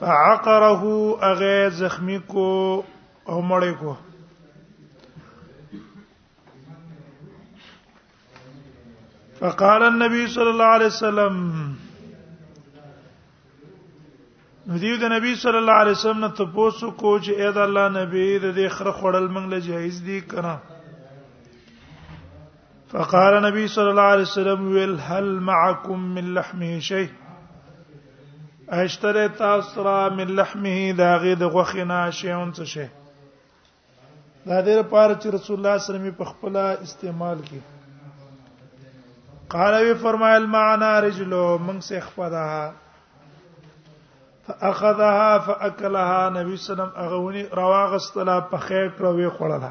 فعقره اغه زخمی کو او مړ کو فقال النبي صلى الله عليه وسلم ندیو د نبی صلی الله علیه وسلم نه تاسو کو چې اې د الله نبی د دې خره خړل منګ له جایز دي کنه فقال نبی صلی الله علیه وسلم ویل هل معکم من لحمه شیء اشتري تاسو را من لحمه دا غي د غوخه نه شي اون څه شي دا د لپاره چې رسول الله صلی الله علیه وسلم په خپل استعمال کې قال وی فرمایل معنا رجلو من سه خفدا فاخذها فاكلها نبی صلی الله علیه وسلم اغونی رواغستلا په خیر کړو وی خړله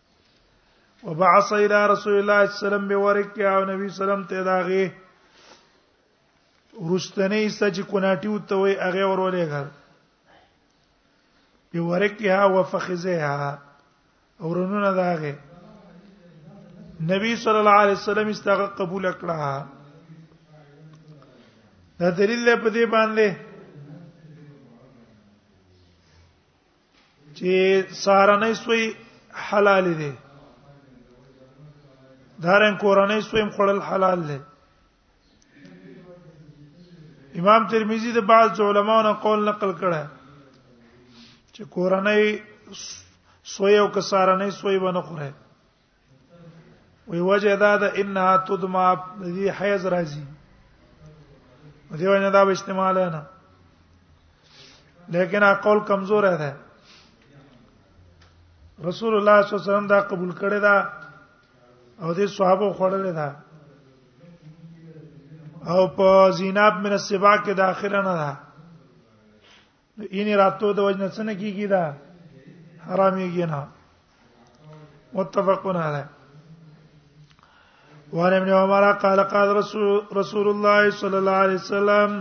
وبعث الى رسول الله صلی الله علیه وسلم بورک او نبی سلام ته داغه ورستنې سچ کوناټیو ته وي هغه ورولې غل په ورکها وفخذها اورونه داغه نبی صلی الله علیه وسلم استغه قبول کړه دا دلیل په دې باندې چې سارنې سوی حلال دي دارن کورنۍ سویم خړل حلال دي امام ترمذی د بعض علماونو قول نقل کړه چې کورنۍ سوی او کسارنې سوی ونه خوره وی وجه دا ده انها تدمع ذی حیز راځي دیو نه دا به استعمال نه لیکن اقول کمزور ده رسول الله صلی الله علیه وسلم دا قبول کړی دا او دې صحابه خوړل دا او په زیناب من السبا کې داخله نه ده د اینې راتو د وجنه څنګه کیږي دا حراميږي نه متفقون علی وعن ابن عمر قال قال رسول رسول الله صلى الله عليه وسلم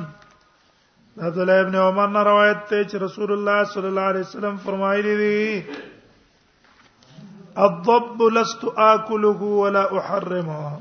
عبد الله ابن عمر نے روایت ته چې رسول الله صلی الله علیه وسلم فرمایلی دی الضب لست اكله ولا احرمه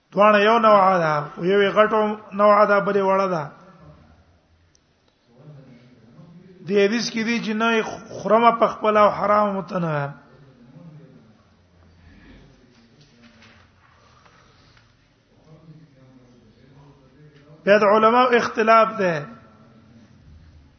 دوانه یو نوع ده او یو غټو نوع ده بلې وړه ده د حدیث کې دي چې نه خرمه په خپل او حرام متنه بیا د علماو اختلاف ده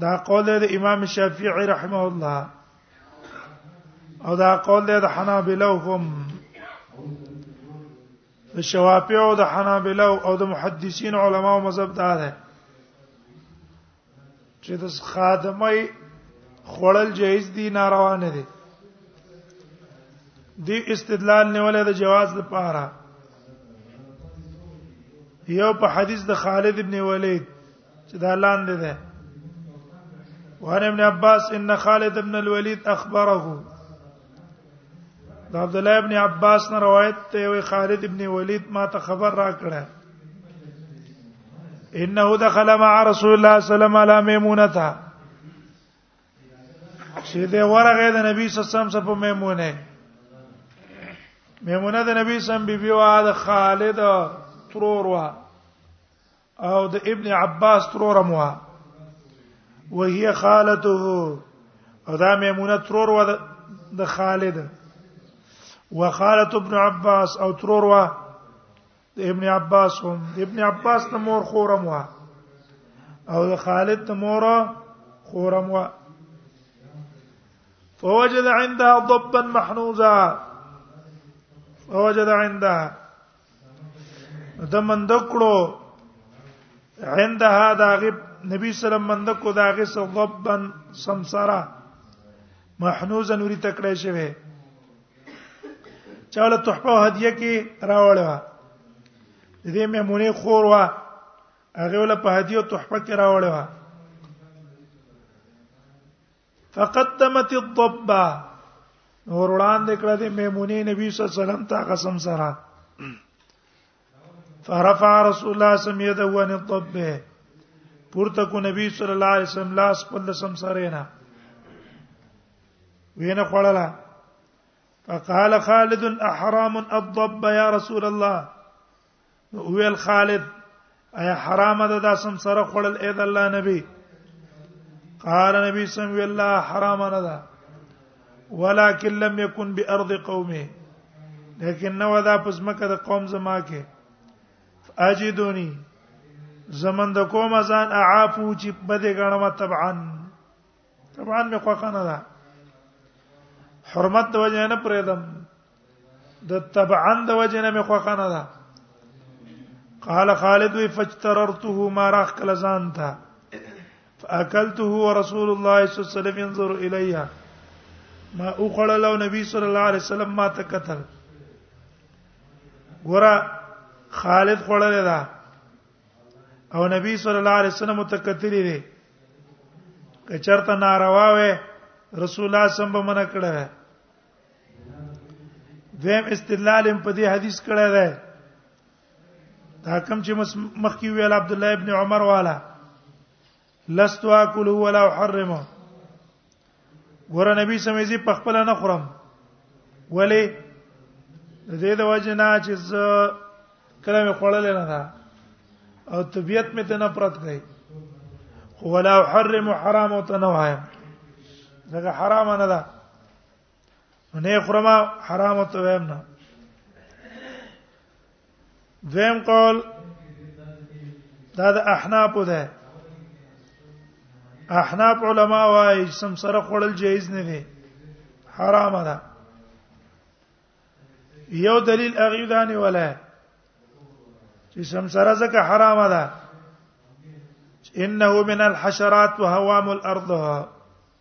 دا قول د امام شافعي رحمه الله او دا قول د حنابلو هم د شوافی او د حنابلو او د محدثین علما او مذهب دا ده چې د خادمای خړل جایز دي ناروا نه دي دی استدلال نیولې د جواز لپاره یو په حدیث د خالد ابن ولید چې دا لاندې ده وعن ابن عباس ان خالد بن الوليد اخبره دا عبد الله ابن عباس نه روایت ته وی خالد ابن ولید ما ته خبر را کړه انه دخل مع رسول الله صلی الله علیه وسلم علی میمونه چې د ورغه د نبی صلی الله علیه وسلم سره په میمونه میمونه د نبی صلی الله علیه وسلم بیبي وا د خالد ترور وا او د ابن عباس ترور مو وهي خالته او دا میمونه ترور و د خالد وخالت ابن عباس او ترور و د ابن عباس هم د ابن عباس د مور خورم و او د خالد د مور خورم و فوجد عندها ضبا محنوزا فوجد عندها د مندکړو عند هذا غب نبی سلام مندکو دا غي سغبن سمسرا محنوزا نوري تکړه شوی چاله تحفه هدیه کې راوړل و دې میمونه خور و هغه ول په هدیه تحفه کې راوړل و فقدمت الضبا نور وړاندې کړه د میمونې نبی صلی الله علیه وسلم ته قسم سره فرفع رسول الله صلی الله علیه وسلم يده عن الضبه پورته کو نبی صلی الله علیه وسلم لاس په لسم سره نه وینه خړلا فقال خالد احرام الضب يا رسول الله نو ویل خالد اي حرام ده دا سم سره خړل اې د الله نبی قال نبی سم وی الله حرام نه ده ولكن لم يكن بارض قومه لیکن نو دا پس مکه د قوم زما کې اجدونی زمن د کوم ځان اعافو چې بده غنم طبعا طبعا مې خوخه نه ده حرمت د وجه نه پرېدم د تبعا د وجنه مې خوخه نه ده قال خالد فاجتررته ما راخ کله ځان ته فاكلته ورسول الله صلى الله عليه وسلم ينظر اليها ما اوخړل او نبی صلی الله علیه وسلم ما ته قتل ګوره خالد خړل دا او نبی صلی الله علیه وسلم ته قتل دی کچرته ناروا وې رسول الله صلی الله علیه وسلم منع کړه دویم استدلال په دې حدیث کړه ده دا کوم چې مخکې ویل عبد الله ابن عمر والا لست اكل ولا احرمه ګور نبی سمېزي په خپل نه خورم ولی د دې د وجه نه چې کله مې خوړل نه ده او طبيعت مې ته نفرت کوي ولا احرم حرام او تنوعم دا حرام نه ده نو نه خرمه حرام ته ویم نه دویم قول دا د احناف ده احناف علما وايي سم سره خړل جایز نه دي حرام ده یو دلیل اغي دانی ولا چې سم سره زکه حرام ده انه من الحشرات وهوام الارض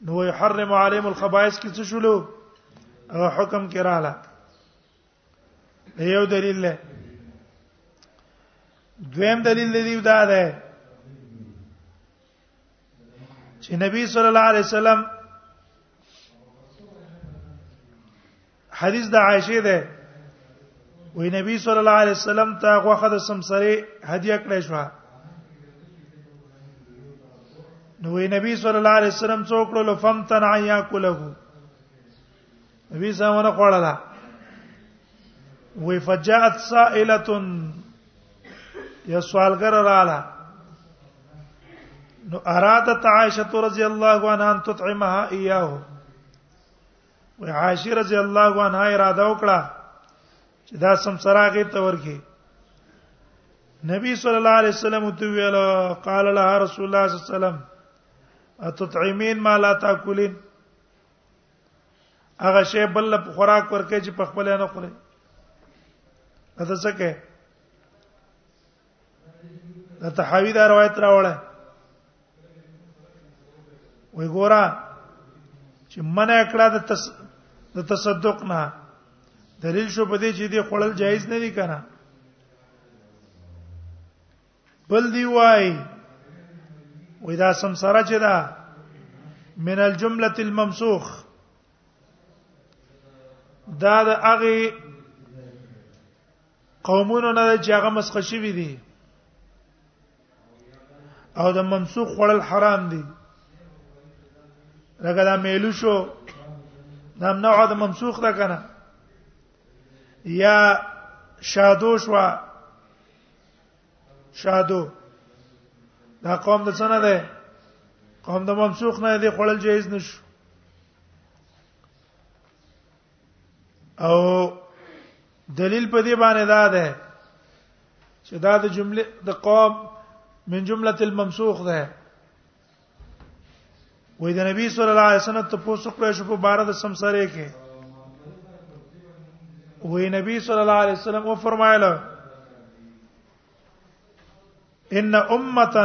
نو يحرم عليهم الخبائث کې څه شولو هغه حکم کې رااله یو دلیل له دویم دلیل دی دا ده چې نبی صلی الله علیه وسلم حدیث د عائشه ده وی نبی صلی الله علیه وسلم ته غوخه د سمسره هدیه کړې شو نو وی نبی صلی الله علیه وسلم څوک له فم تن عیا کوله نبی زمونه خوړلا وی فجاءت سائله یا سوالګر رااله نو ارادت عائشه رضی الله عنها ان تطعمها اياه و عائشه رضی الله عنها اراده وکړه چې دا سمسرا کې تورکه نبی صلی الله علیه وسلم ته ویل قال لها رسول الله صلی الله علیه وسلم اتطعمين ما لا تاكلين هغه شی بل په خوراک ورکه چې په خپل نه خوري اته څه کې دا تحاوی دا روایت راوړل وی ګورا چې منع کړه د تس د تصدق نه دلیل شو په دې چې دې خړل جایز نه دي کنه بل دی وای وې دا سمساره چې دا من الجمله الممسوخ دا د هغه قومونو نه چې هغه مسخ شوی دي او د منسوخ خړل حرام دي لکه دا میلو شو دا نوع د منسوخ ده کنه یا شادو شو شادو دا قوم د څنګه ده قوم د منسوخ نه دي خړل جایز نشو او دلیل په دې باندې دا ده چې دا د جمله د قوم من جمله الممسوخ ده وې د نبی صلی الله علیه وسلم ته پوسو کړې شو په بار د سمسره کې وې نبی صلی الله علیه وسلم و فرمایله ان امه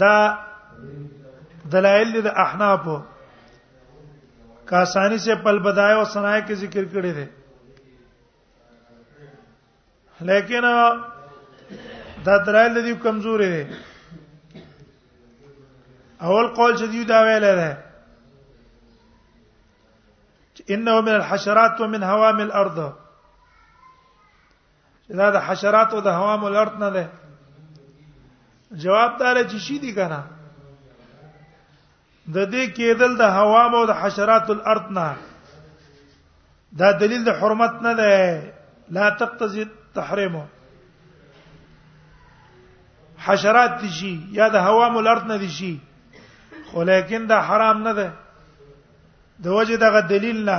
دا دلائل د احناف کاسانی سے پل بدای او صنایع کې ذکر کړی دی لیکن دا درایل دی کمزورې دی اول قول چې دی دا ویل دی انه من الحشرات ومن هوام الارض دا د حشرات او د هوا ملارت نه ده جواب دار چې شي دي کنه د دې کېدل د هوا او د حشرات الارض نه دا دلیل د حرمت نه ده لا تقتضي التحريم حشرات دي شي یا د هوا او الارض نه دي شي خو لیکن دا حرام نه ده د وجه دغه دلیل نه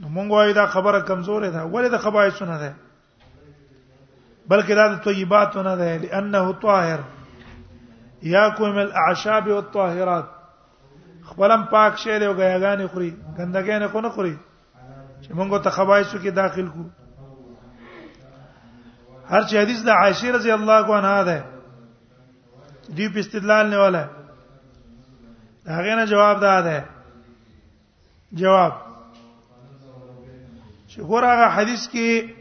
نو مونږ وایو دا خبره کمزورې ده ولې د خبایسونه ده بلکې دا د طیبات نه ده لانه طاهر یاکم الاعشاب والطاهرات خپلم پاک شه دی او غیاګانې خوري ګندګې نه کو نه خوري چې مونږ ته خبایسو کې داخل کو هر چې حدیث د عائشه رضی الله عنها ده دی په استدلال نه ولا هغه نه جواب ده ده جواب چې ګور هغه حدیث کې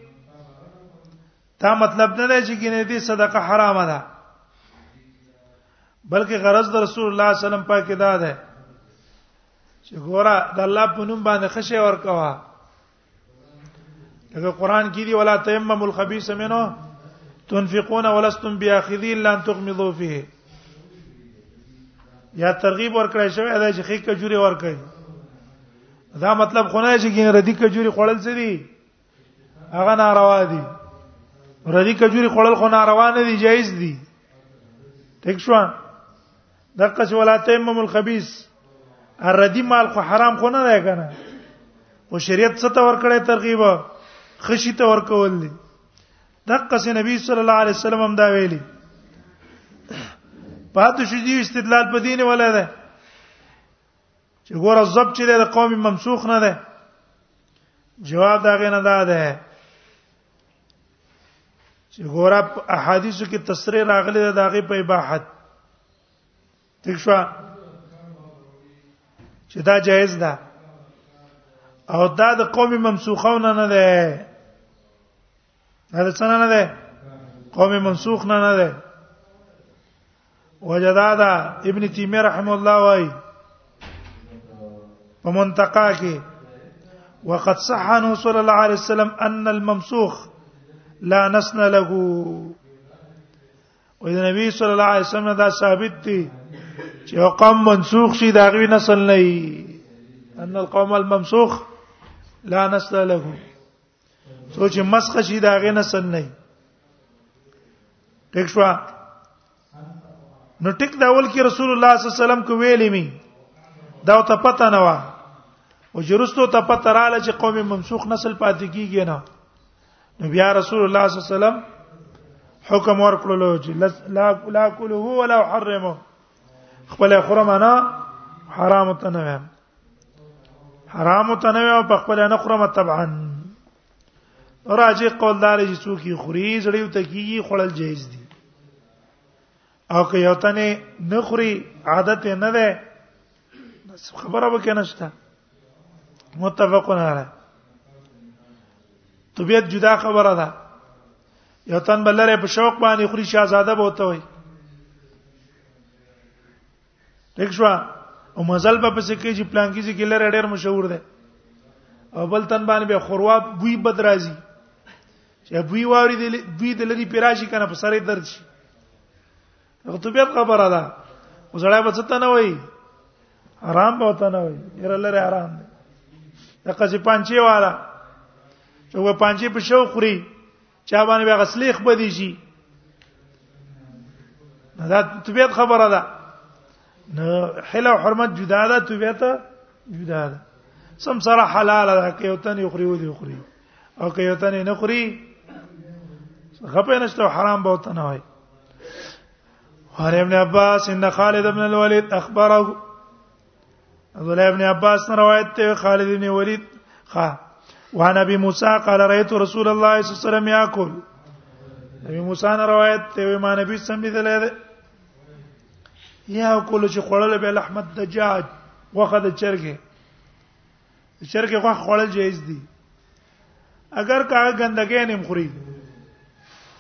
دا مطلب نه دی چې ګینه دې صدقه حرامه ده بلکې غرض د رسول الله صلی الله علیه وسلم پاکه ده چې ګوره د الله په نوم باندې خشه ورکوا دغه قران کې دی ولا تیمم الخبيث منه تنفقون ولستم بیاخذین لن تغمضوا فيه یا ترغیب ورکړی شوی دا چې خې کجوري ورکړي دا مطلب خو نه چې ګین ردی کجوري خوړل څه دي هغه ناروا دي ردی کجوري خوړل خو ناروا نه دي جایز دي ٹھیک شو دغه څه ولا تیمم الخبيث الردی مال خو حرام خو نه دی کنه او شریعت څه ته ورکړی ترغیب خشی ته ورکول دي دغه څه نبی صلی الله علیه وسلم هم دا ویلي پاتې شو دي استدلال په دین ولا ده چې ګور الزب چې د قوم منسوخ نه ده جواب دا غنه ده چې ګوره احادیثو کې تصریح راغلي ده داغه په اباحت ٹھیک شو چې دا جایز ده او دا د قوم ممسوخونه نه ده دا څنګه نه ده قوم منسوخ نه نه ده وجدادا ابن تیمیه رحم الله وای په منتقا کې وقد صح عنه صلى الله عليه وسلم ان الممسوخ لا نسن له او د نبی صلی الله علیه وسلم دا ثابت دي چې حکم منسوخ شي دا غوی نسل نه ان القوم الممسوخ لا نسل له سوچ مسخ شي دا غنه سن نه ټیک شو نو ټیک دا ول کې رسول الله صلی الله علیه وسلم کو ویلې می دا ته پته نه و او جرستو ته پته رااله چې قوم ممسوخ نسل پاتې کیږي نه نو بیا رسول الله صلی الله علیه وسلم حکم ورکړلو چې لا لا کله هو ولا حرمه خپل خرمنا حرام ته نه حرام تنوي او په خپل نه خورم طبعا راځي قول دار چې څوک یې خوري زړیو ته کیږي خړل جایز دي او که یو تنه نه خوري عادت نه ده خبره وکړه نشته متفقون علی طبيعت جدا خبره ده یو تن بلره په شوق باندې خوري شاهزاده بوته وي ټیک شو او مزل په پسې کې چې پلان کې چې لره ډېر مشهور دی او بل تن باندې به خوروا بوی بد راځي چې بوی واري دی بوی د لري پیراشي کنه په سره درد شي هغه ته به خبره ده وزړای به څه ته نه وای آرام به وته نه وای ډېر لره آرام دی دغه چې پانچې والا چې و پانچې په شو خوري چا باندې به غسلیخ بدی شي دا طبيعت خبره ده نو حلا او حرمت جدا ده طبيعت جدا ده سم سره حلال ده که یو تن یخري و دی خوري او که یو تن نه خوري غپه نشته حرام به وته نه وای وعن ابن عباس ان خالد بن الوليد اخبره عبد الله ابن عباس روایت ته خالد بن ولید خا وعن ابي موسى قال رايت رسول الله صلى الله عليه وسلم ياكل ابي موسى روایت ته ما نبی سم لیدلې ده یاکل چې خړل به لحمت دجاج وخد چرګه چرګه غوښه خوړل جایز دي اگر کاغه ګندګې نه مخوري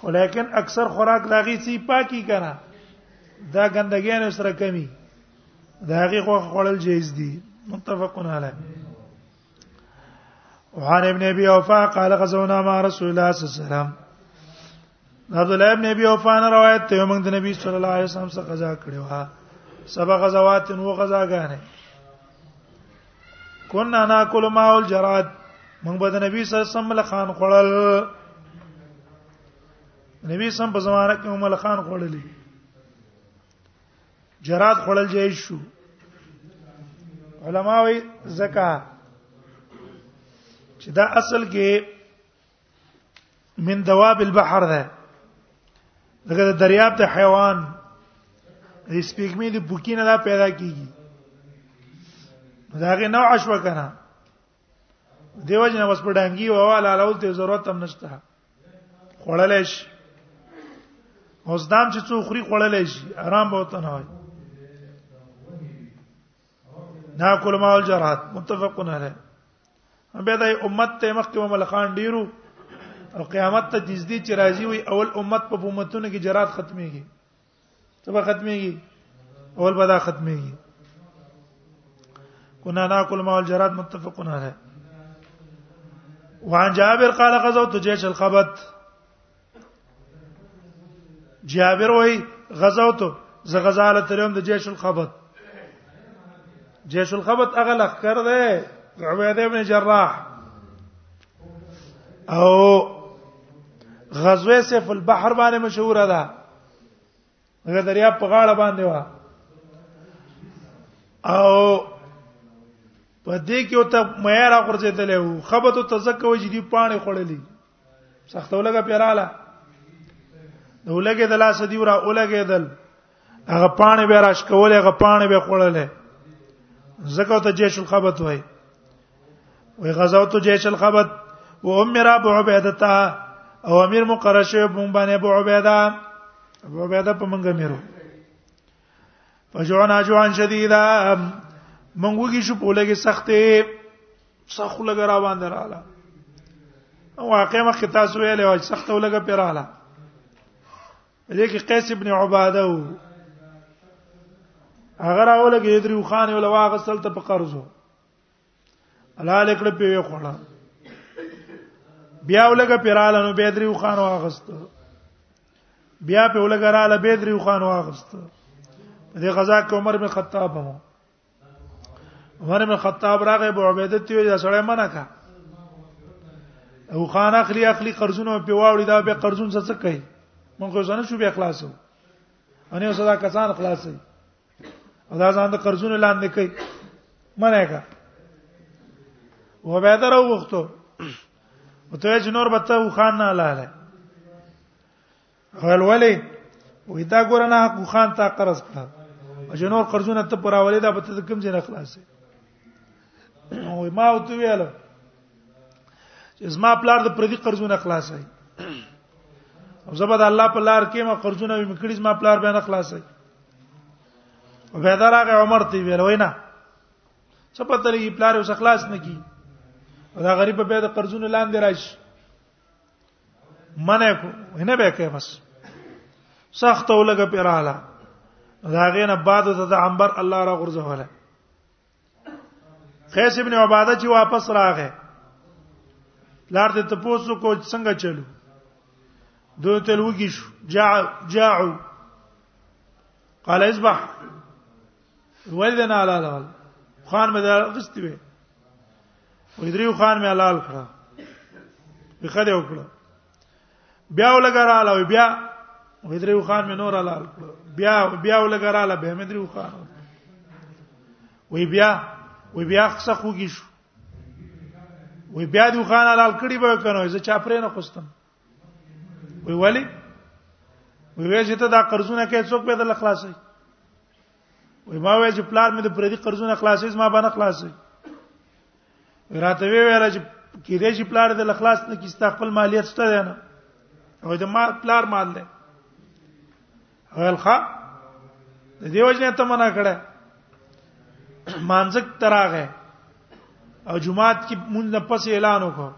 ولیکن اکثر خوراک لاغي سي پاکي کنه دا ګندګې نه سره کمی دا هغه غوښه خوړل جایز دي متفقون علی وعن ابن ابي اوفا قال غزونا مع رسول الله صلى الله عليه وسلم عبد الله ابن ابي اوفان روایت ته موږ د نبی صلی الله علیه وسلم څخه قضا کړو ها سبا غزوات نو غزا غانه كنا ناكل ماء الجراد موږ به د نبی صلی الله علیه وسلم لخان خړل نبی سم په زمانه کې هم لخان خړلې جراد خړل جاي شو علما وی زکا چې دا اصل کې من دواب البحر ده دغه د دریاب د حیوان د سپیګمې د بوکینه دا پیدا کیږي داغه نوع شو کنه دیو جن بس په ډنګي او والا الاول ته ضرورت هم نشته خړلې شي اوس دام چې څو خوري خړلې شي آرام به وته نه وای دا کول ما الجرات متفقون علیه بیا د امت ته مخکې ملخان ډیرو او قیامت ته نږدې چې راځي وي اول امت په امتونو کې جرات ختميږي تبه ختميږي اول بدا ختميږي كنا ناكل مع الجراد متفق عليه وعن جابر قال غزوت جيش الخبط جابر وای غزوت ز غزاله ترم د جيش الخبط جيش الخبط هغه لخر ده عبيده ابن جراح او غزوه سیف البحر باندې مشهور ده هغه دریا په غاړه باندې و او په دې کې او ته مې را غورځېدلې وو خبرو ته ځکه وجدي پانه خړلې سختو لګه پیراله د ولګې د لاس دی ورا ولګېدل هغه پانه به راش کول هغه پانه به خړلې زکه ته جيش الخبت وای وی غزوت جيش الخبت و امر ابو عبيده او امیر مقرشه بوم باندې ابو عبيده ابو عبيده په منګه میرو فجوعنا جوعا شدیدا مونږ وګی شو په لګي سختې سخت لګ را باندې رااله او واقع مخ تاسو ویل او سخت لګ پیراله دې کې قیس ابن عباده وو هغه راولګې درو خان ول واغسل ته په قرضو الله لکړه په وی خوړه بیا ولګه پیراله نو بدریو خان واغست بیا په ولګه رااله بدریو خان واغست په دې غزا کې عمر بن خطاب هم عمر بن خطاب راغی ابو عبیده ته یې سړی منع کا او خان اخلي اخلي قرضونه په واوړي دا به قرضون څه څه کوي مونږ ځنه شو به اخلاصو اني صدا کسان خلاصي او دا ځان د قرضونو لاندې کوي منه کا و به درو وختو او ته چې نور بته و خان نه لاله هل ولی وې دا ګور نه حق خان ته قرض کړه او جنور قرضونه ته پراولې دا به ته کوم ځای نه خلاصې او ما او ته ویل چې زما پلار د پردي قرضونه خلاصای او زبد الله په لار کې ما قرضونه مې کړی زما پلار به نه خلاصای او به دا راغی عمر ته ویل وینا څه پته لګي پلار اوس خلاص نه کی دا غریب به د قرضونو لاندې راشي منه کو نه به کې بس سخت ولګه پیراله دا غینه بعد د عنبر الله را غرزه ولا قیس ابن عباده چې واپس راغې لار ته تاسو کو څنګه چلو دوی تل وږي شو جاع جاعو قال اذبح ولدنا على الحلال خان مې دا غستې وي وې درې خان مې حلال کړه بخره وکړه بیا ولګراله او بیا ودریو خان مې نور لال بیا بیا ولګراله به مې دریو خان وی بیا وی بیا څه خوږی شو وی بیا د خان لال کړي به کنه زه چا پرې نه خوستم وی ولی وی وی چې ته دا قرضونه کې څوک به د خلاصي وی ما وی چې پلان مې د پردي قرضونه خلاصي ما باندې خلاصي راته ویل چې کې دې چې پلار د اخلاص نه کیسته خپل مالیت شته دی نه او د ما پلار مال دی غلخه د دې وجنه ته منع کړه مانځک تراغه او جمعات کې مونږ نه پس اعلان وکړ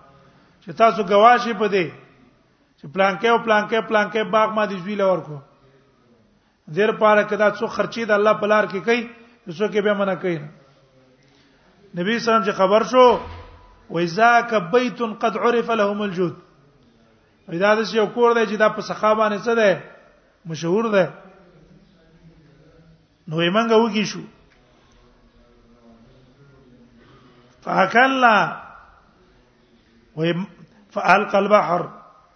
چې تاسو گواشه پدې چې پلانکې او پلانکې پلانکې باغ ما دې زوی لور کو دیر پاره کدا څو خرچي د الله په لار کې کوي څو کې به منع کوي نبی سلام چې خبر شو وایزاک بیت قد عرف لهم الجود دا د یو کور دی چې دا په صحابانه څه ده مشهور ده نو یې منګه وږي شو فاکلنا وې فالق البحر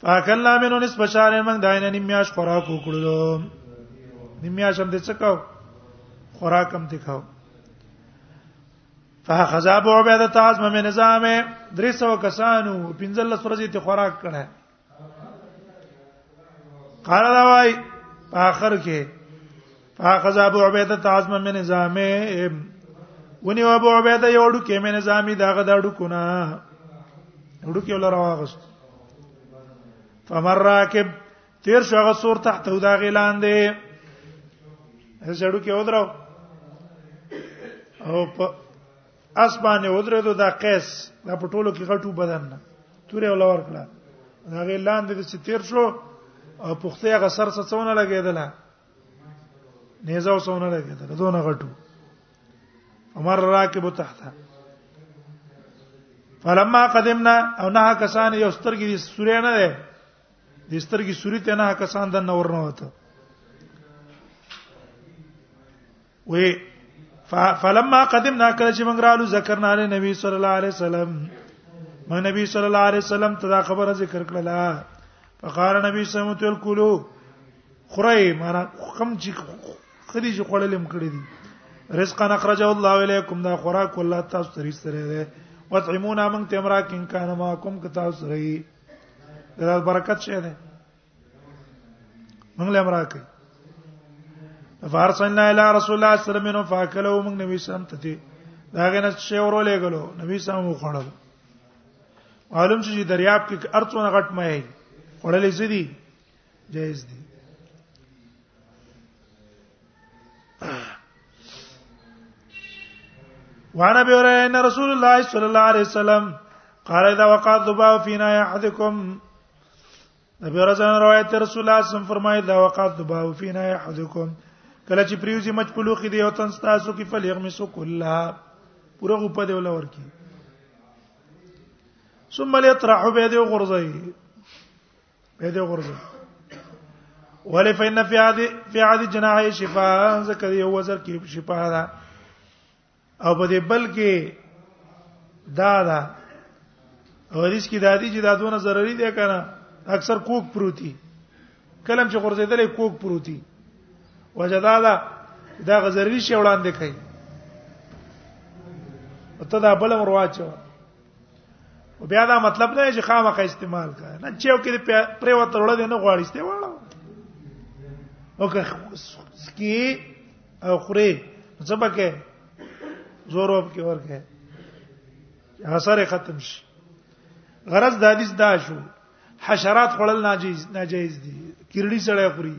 فاکلنا منو نصف شهر موږ داینه نیمیاش خوراک وکړو نیمیاش هم دې څکاو خوراک هم دې کاو فاخذ ابو عبیده تاز مې نظام 300 کسانو 15 ورځې ته خوراک کړه قال دا وای په اخر کې فاخذ ابو عبیده تعظم من نظامه ونی ابو عبیده یو ډو کې من نظامی داغه دا ډو کونه ډو کې ولر واغست فمر راکب تیر شو هغه سور تحت دا غلان دی زړو کې ودرو او په اسبانه ودرېدو دا قیس دا په ټولو کې غټو بدن نه تورې ولور کړه دا غلان دی چې تیر شو او پخته هغه سر څڅونه لګیدله نه زاو سونه لګي دا دونه غټو عمر راکب تحته فلما قدمنا او نه کسان یو سترګې د سورې نه ده د سترګې سورې ته نه کسان د نور نه وته وې فلما قدمنا کله چې موږ رالو ذکرنا علی نبی صلی الله علیه وسلم ما نبی صلی الله علیه وسلم ته دا خبره ذکر کړله فقال نبی صلی الله علیه وسلم کلو خړی مارا کم چې خدي چې خړلم کړی دي رزقا اخرجه الله الیکم دا خوراک الله تاسو ترې سره ده وطعمونا من تمرا کین کان ما کوم که تاسو رہی دا برکت شه ده موږ له امره کوي فارسلنا الى رسول الله صلی الله علیه وسلم فاکلو موږ نبی سم ته دي دا غنه شی ورولې غلو نبی سم وخړل معلوم شي دریاب کې ارڅونه غټ مې خړلې زدي جایز دي وانا به وره ان رسول الله صلی الله علیه وسلم قال اذا وقع الذباب فينا يحدكم ابي رضوان روایت رسول الله صلی الله علیه وسلم فرمایي دا وقات دباو فینا یحدکم کله چې پریوزي مچ په لوخي دی او تن تاسو کې فل یغمسو کلها پوره غو په دی ولا ورکی ثم ليطرح بيده غرزي بيده غرزي ولې فإن في هذه في هذه جناح شفاء ذکر یو وزر کې شفاء ده او په دې بل کې دا دا حدیث کې دا دي چې دا دونه ضروري دي کنه اکثر کوک پروتي کلم چې غورځیدلې کوک پروتي وجدا دا دا غزروي شی وړاندې کوي ته دا بل امر واچو او بیا دا مطلب نه چې خامخا استعمال کړه نه چې یو کې پرې وته وړل نه غواړي استعمال او که سکی او خوري زبکه زور وب کې ورکه اثر ختم شي غرض د حدیث دا شو حشرات خړل ناجیز ناجیز دي کیرړي سړی خوري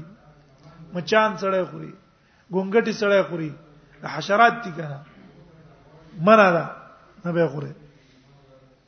مچان سړی خوري ګونګټي سړی خوري حشرات دي کنه منه ده نه به خوري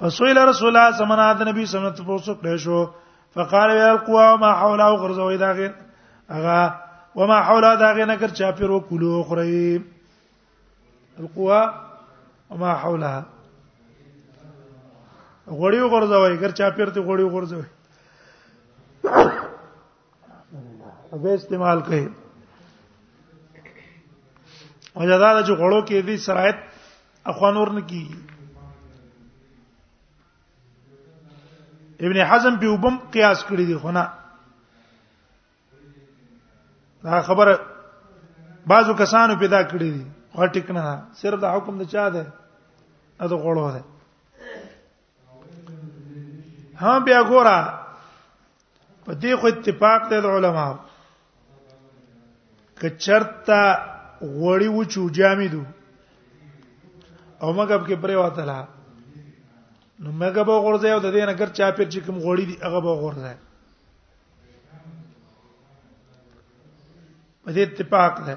فسئل رسول الله صلی الله علیه وسلم نبی صلی الله علیه وسلم پوسو کړی شو فقال یا القوا ما حوله او غرزوي دا غیر اغه وما حوله دا غیر نکر چا پیرو کولو اخري القوا وما حولها غړیو غرزوي ګر چا پیرته غړیو غرزوي به استعمال کوي وجه دا چې غړو کې دي شرایط اخوان ورن کی ابن حزم په وبم قیاس کړی دی خو نه دا خبره بعضو کسانو پیدا کړی دی خو ټیک نه صرف دا حکم د چا ده اته غړو ده هم بیا ګورا په دې خو اتفاق دی د علماو که چرتا غوړی و چو جامدو او مګب کې پرې واتلا نو مګب غورځي او د دې نه ګر چا پیر چې کوم غوړی دی هغه به غورځي په دې اتفاق ده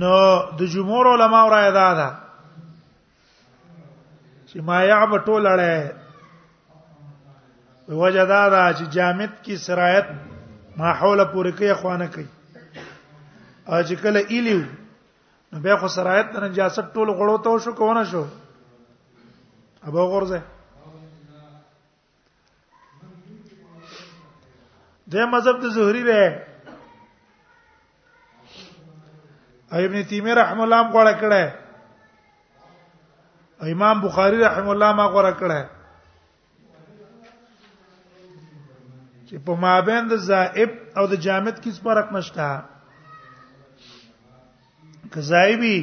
نو د جمهور علما را ادا ده چې ما یعب ټول اړه وجه دا ده چې جامد کی سرایت ما حوله پورې کوي خوانه کوي او چې کله ایلیو نو بیا خو سرایت د نجاست ټول غړو ته شو کوونه شو ابو غرزه د مذهب د زهري به ابن تیمیه رحم الله هم غوړه کړه امام بخاری رحم الله ما غوړه کړه چې په مابین د زائب او د جامد کې فرق نشته کزایبی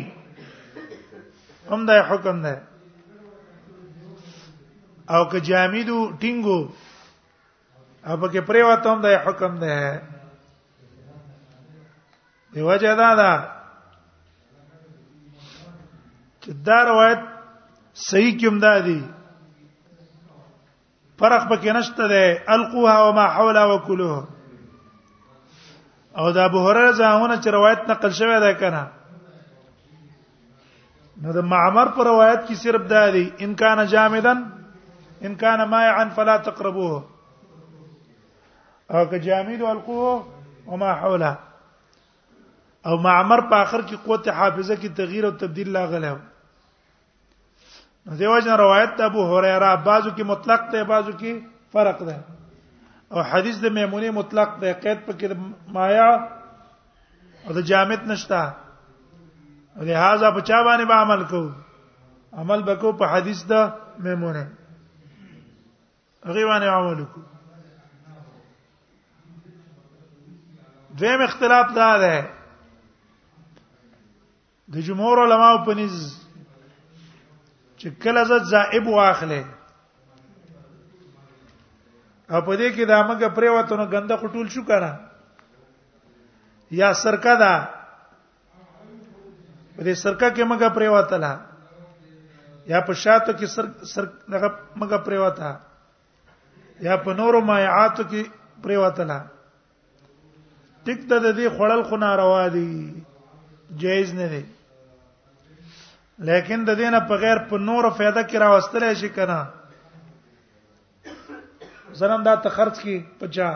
هم دا حکم ده او که جامدو ټینګو او پکې پریوت هم دا حکم ده دی وجه دا ده چې دا روایت صحیح کوم دا دی فرق پکې نشته ده القوها وما حولها وكلوها او دا ابو هرره ځاونه چې روایت نقل شوی ده کنه نو د معمر پر روایت کې صرف دا دی ان کان جامدن ان کان مائعا فلا تقربوه او که جامد القوه وما حولها او معمر په اخر کې قوت حافظه کې تغییر او تبديل لاغله نو دیو جن روایت د ابو هريره بعضو کې مطلق ده بعضو کې فرق ده او حدیث د میمونه مطلق ده قید پکې مایا او د جامد نشتا لہذا په چا باندې به عمل کو عمل بکو په حدیث د میمونه هغه باندې عمل کو دویم اختلاف دا ده د جمهور علما په نس چې کله زت زائب واخلې او په دې کې دا موږ پرې وته نو غنده خټول شو کنه یا سرکا دا په دې سرکا کې موږ پرې وته لا یا په شاتو کې سر سر دغه موږ پرې وته یا په نورو مایعاتو کې پرې وته لا ټیک ته د دې خړل خو ناروا دي جایز نه دي لیکن د دې نه په غیر په نور فایده کې راوستل شي کنه زرم دا ته خرج کی پچا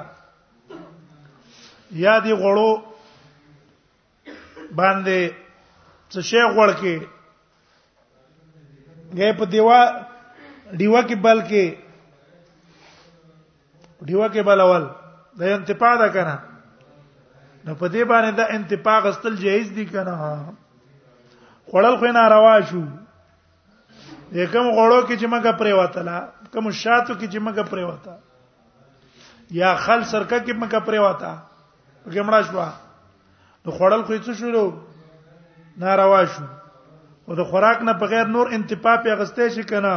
یا دی غړو باندې څه شی غوړ کې غې په دیوا دیوا کې بل کې دیوا کې بل اول د انتپا ده کنه نو په دې باندې د انتپا غستل جایز دي کنه خړل خو نه روا شو یکم غړو کې چې مګه پرې وتلا کوم شاتو کې چې مګه پرې وتا یا خل سرکه کې مګه پرې وتا پکې مړه شو نو خړل خو څه شو ناروا شو او د خوراک نه بغیر نور انتپا په غستې شي کنه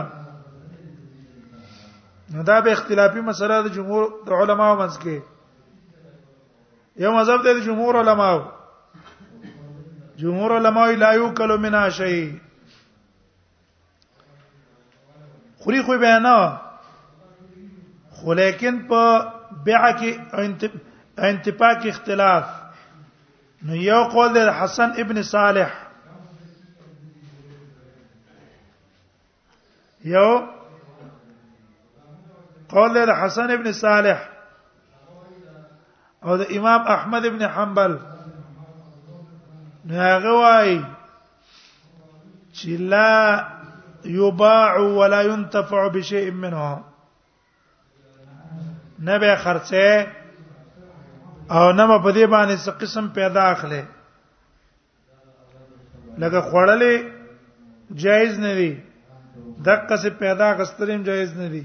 نو دا به اختلافي مسله د جمهور د علماو منځ کې یو مذهب دی د جمهور علماو جمهور علماو لا یو کلو منا شي خوري خو به نه خو لیکن په بیع کې انتفاع کې اختلاف نو یو قول د حسن ابن صالح یو قول د حسن ابن صالح او د امام احمد ابن حنبل نو هغه وایي چې لا یباع ولا ينتفع بشيء منها نه به خرڅه او نه په دې باندې څه قسم پیدا اخلي لکه خړلې جایز نه دي دقه څه پیدا غستریم جایز نه دي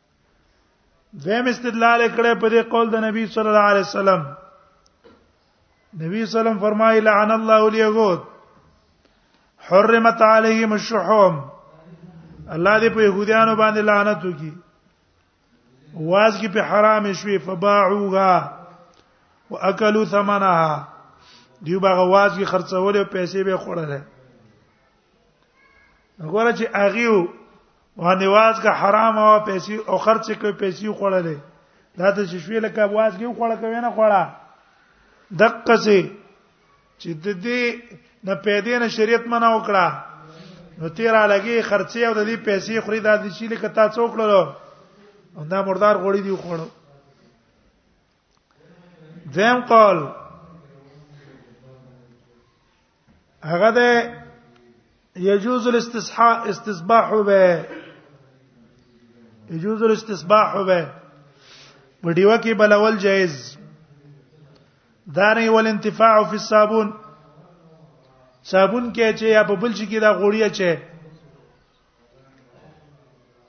دیم استدلال کړه په دې قول د نبی صلی الله علیه وسلم نبی صلی الله فرمایي لعن الله اليهود حرمت عليهم الشحوم الله دې په يهودانو باندې لعنت وکي واز کې په حرام شوي فباعوها واكلوا ثمنها دیو باغ واز کې خرڅول او پیسې به خوړل وګوره چې اغیو باندې وازګه حرام او پیسې او خرڅ کوي پیسې خوړلې دا ته چې شوی لکه وازګه خوړه کوي نه خوړه دقه سي چې د دې نه پیدا نه شریعت منع وکړه نو تیرا لګي خرڅې او د دې پیسې خوري دا د شي لکه تا څوک لرو دا مردار غوړي دی خوړو ذم قال هغه ده يجوز الاستصحاء استصباح به يجوز الاستصباح به وډیو کې بلول جایز دانه ول انتفاع فی الصابون صابون کې چې یا په بل شي کې دا غوړی چې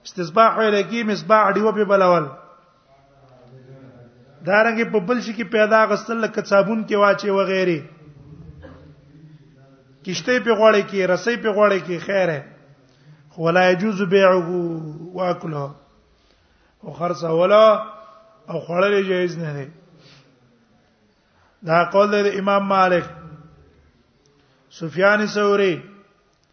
استسباح ویل کی مصباح دیو په بلول دارنګ په بل شي کې پیدا غسل لکه صابون کې واچي و غیره کشته په غوړې کې رسې په غوړې کې خیره ولا يجوز بيعه واكله او خرڅه ولا او خړل جایز نه دی دا قول د امام مالک سفیان ثوری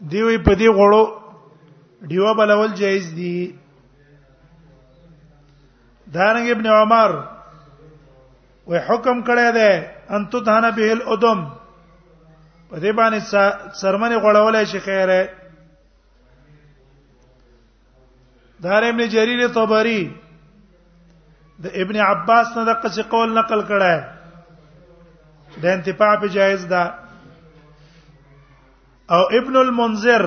دیوی په دې غړو دیوه بلول جایز دي دارنګ ابن عمر وې حکم کړی دی ان تدهن به الادم په دې باندې سرمنې غړولای شي خیره دار ابن جرير طبري د ابن عباس نه دغه څه قول نقل کړه د انتفاع په جایز ده او ابن المنذر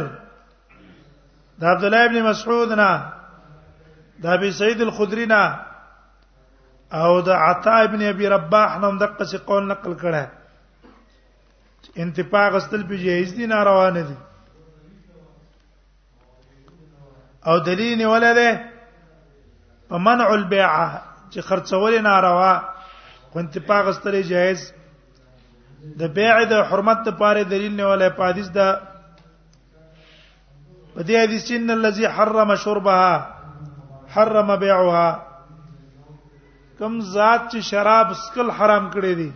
د عبد الله ابن مسعود نه د ابي سعيد الخدري نه او د عطاء ابن ابي رباح نوم دغه څه قول نقل کړه انتفاق استل په جهیز دي ناروا نه دي او دلیل نیولې ده په منع البيع چې خرڅول ناروا خو انتفاق استلې جائز د بیع د حرمت لپاره دلیل نه ولای په حدیث دا په دې حدیث چې ان الذي حرم شربها حرم بيعها کم ذات چې شراب سکل حرام کړی دی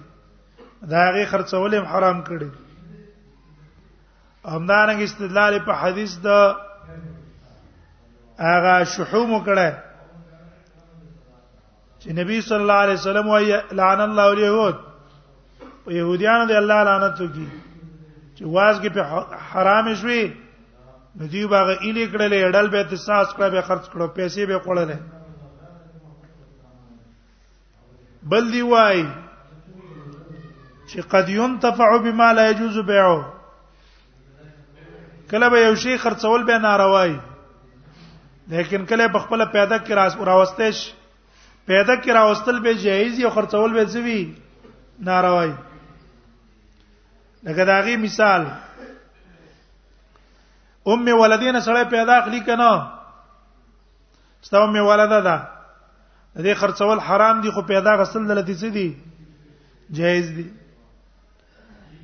دا هغه خرڅول هم حرام کړی دی همدارنګ استدلال په حدیث د هغه شحوم کړه چې نبی صلی الله علیه وسلم وایي لعن الله اليهود او يهوديان دې الله لعنت وکړي چې وازګه په حرام شوي نو دی باغ الی کړلې اډل به احساس کړه به خرج کړو پیسې به کړلې بل دی وای چې قد ينتفع بما لا يجوز بيعه کله به یو شی خرڅول به ناروای لیکن کله په خپل پیدا کې راس راوستش پیدا کې راوستل به جایز یا خرڅول به زوی ناروای لکه داغي مثال ام ولدین سره پیدا اخلي کنه ستو می ولدا دا د دې خرڅول حرام دي خو پیدا غسل دلته څه دي جایز دي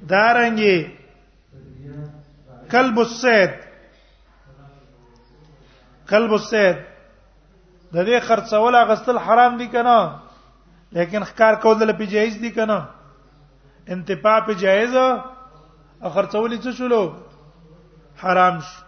دارنګي کلب السید کلب السید د دې خرڅول غسل حرام دي کنه لیکن ښکار کول دلته جایز دي کنه انتفاع په جایز او خرڅول څه شلو حرام شو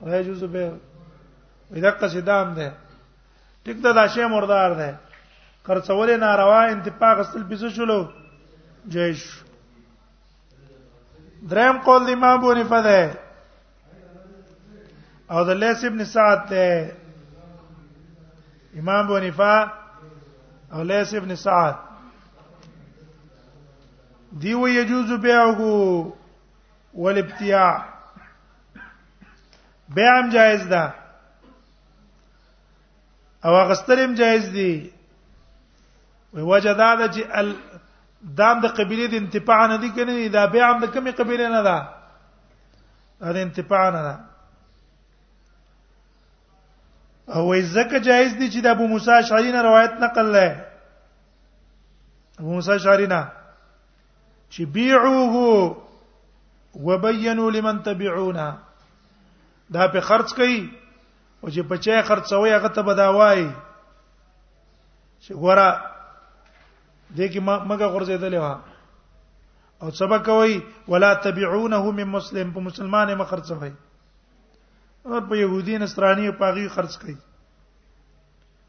ولا يجوز بيع اذا قصدام ده ټیک ده دا شی مردار ده خرڅول ناروا انتفاق استل پیسو شلو جيش دریم قول د امام بونی فده او د لیس ابن سعد ته امام بونی فا او لیس ابن سعد دی وی یجوز بیعه والابتیاع بیا هم جایز ده او غسترم جایز دي وجدا ده چې ال دام د قبيله د انتفاع نه دي کنه دا بیا هم د کومې قبيله نه ده د انتفاع نه ده او ځکه جایز دي چې د ابو موسی اشعری نه روایت نقل لای ابو موسی اشعری نه چې بيعوه وبينوا لمن تبعونا دا په خرج کوي او چې په چا خرڅوي هغه ته بداوي چې ګوره دې کې مګه غرزیدلې و او سبا کوي ولا تبعونه من مسلم په مسلمانې مخرڅوي او په يهودي نصراني په غي خرڅ کوي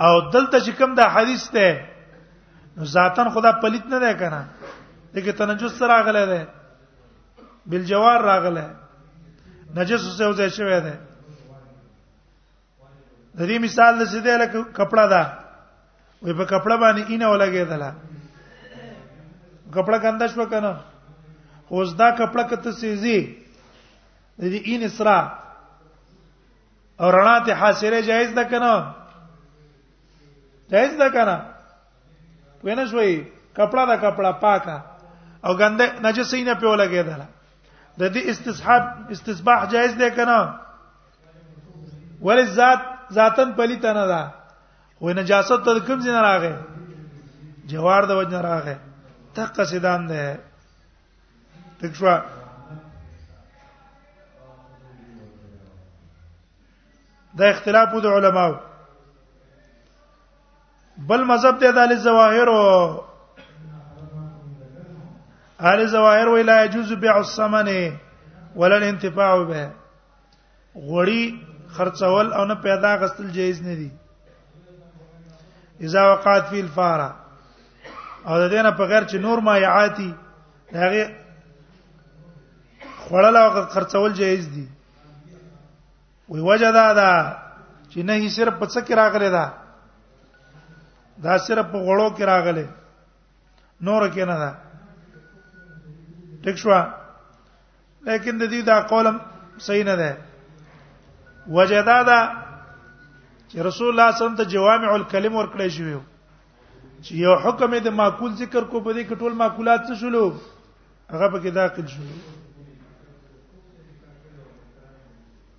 او دلته چې کوم دا حدیث ده نو ذاتن خدا پلیت نه ده کنه دغه تنجس سره راغله ده بل جوار راغله نجس څه وځي شوی ده د دې مثال د سیده لکه کپڑا ده وې په کپڑا باندې اینه ولګېدله کپڑا ګنده شو کنه اوس دا کپڑا کته سيزي د دې اینه سره او رڼا ته حاصله جایز ده کنه جایز ده کنه وینه شوي کپڑا دا کپڑا پاکه او ګنده نجسې نه پیو لګیدل د دې استصحاب استصباح جایز ده کنه ولې ذات ذاتن پلیت نه ده وې نجاست ته کوم ځای نه راغې جوار د وجه نه راغې تک قصیدان ده تکوا دا اختلاف د علماو بل مذهب ته د اهل ظواهر او اهل ظواهر وی لا يجوز بيع الثمن ولا الانتفاع به غوړي خرڅول او نه پیدا غستل جایز نه دي اذا وقعت فی الفاره او د دې نه په غیر چې نور ما یعاتی هغه خړل او خرڅول جایز دي وی وجه دا ده چې نه هی صرف په څه کې راغلی دا دا صرف په غړو کې راغلی نور کې نه ده ټیک شو لیکن د دې دا قولم صحیح نه ده وجدا دا چې رسول الله صلی الله علیه وسلم ته جوامع الکلم ورکړی شوی چې یو حکم د معقول ذکر کو په دې کې ټول معقولات څه شلو هغه په کې داخل شول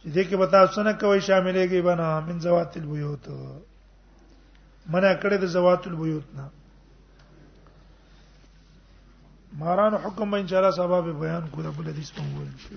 چې دې کې به تاسو نه کوي شاملېږي بنا من زوات البيوت منع کړی د زوات البيوت نه ماران حکم به ان شاء الله سبب بیان کوله بل حدیث په وول شي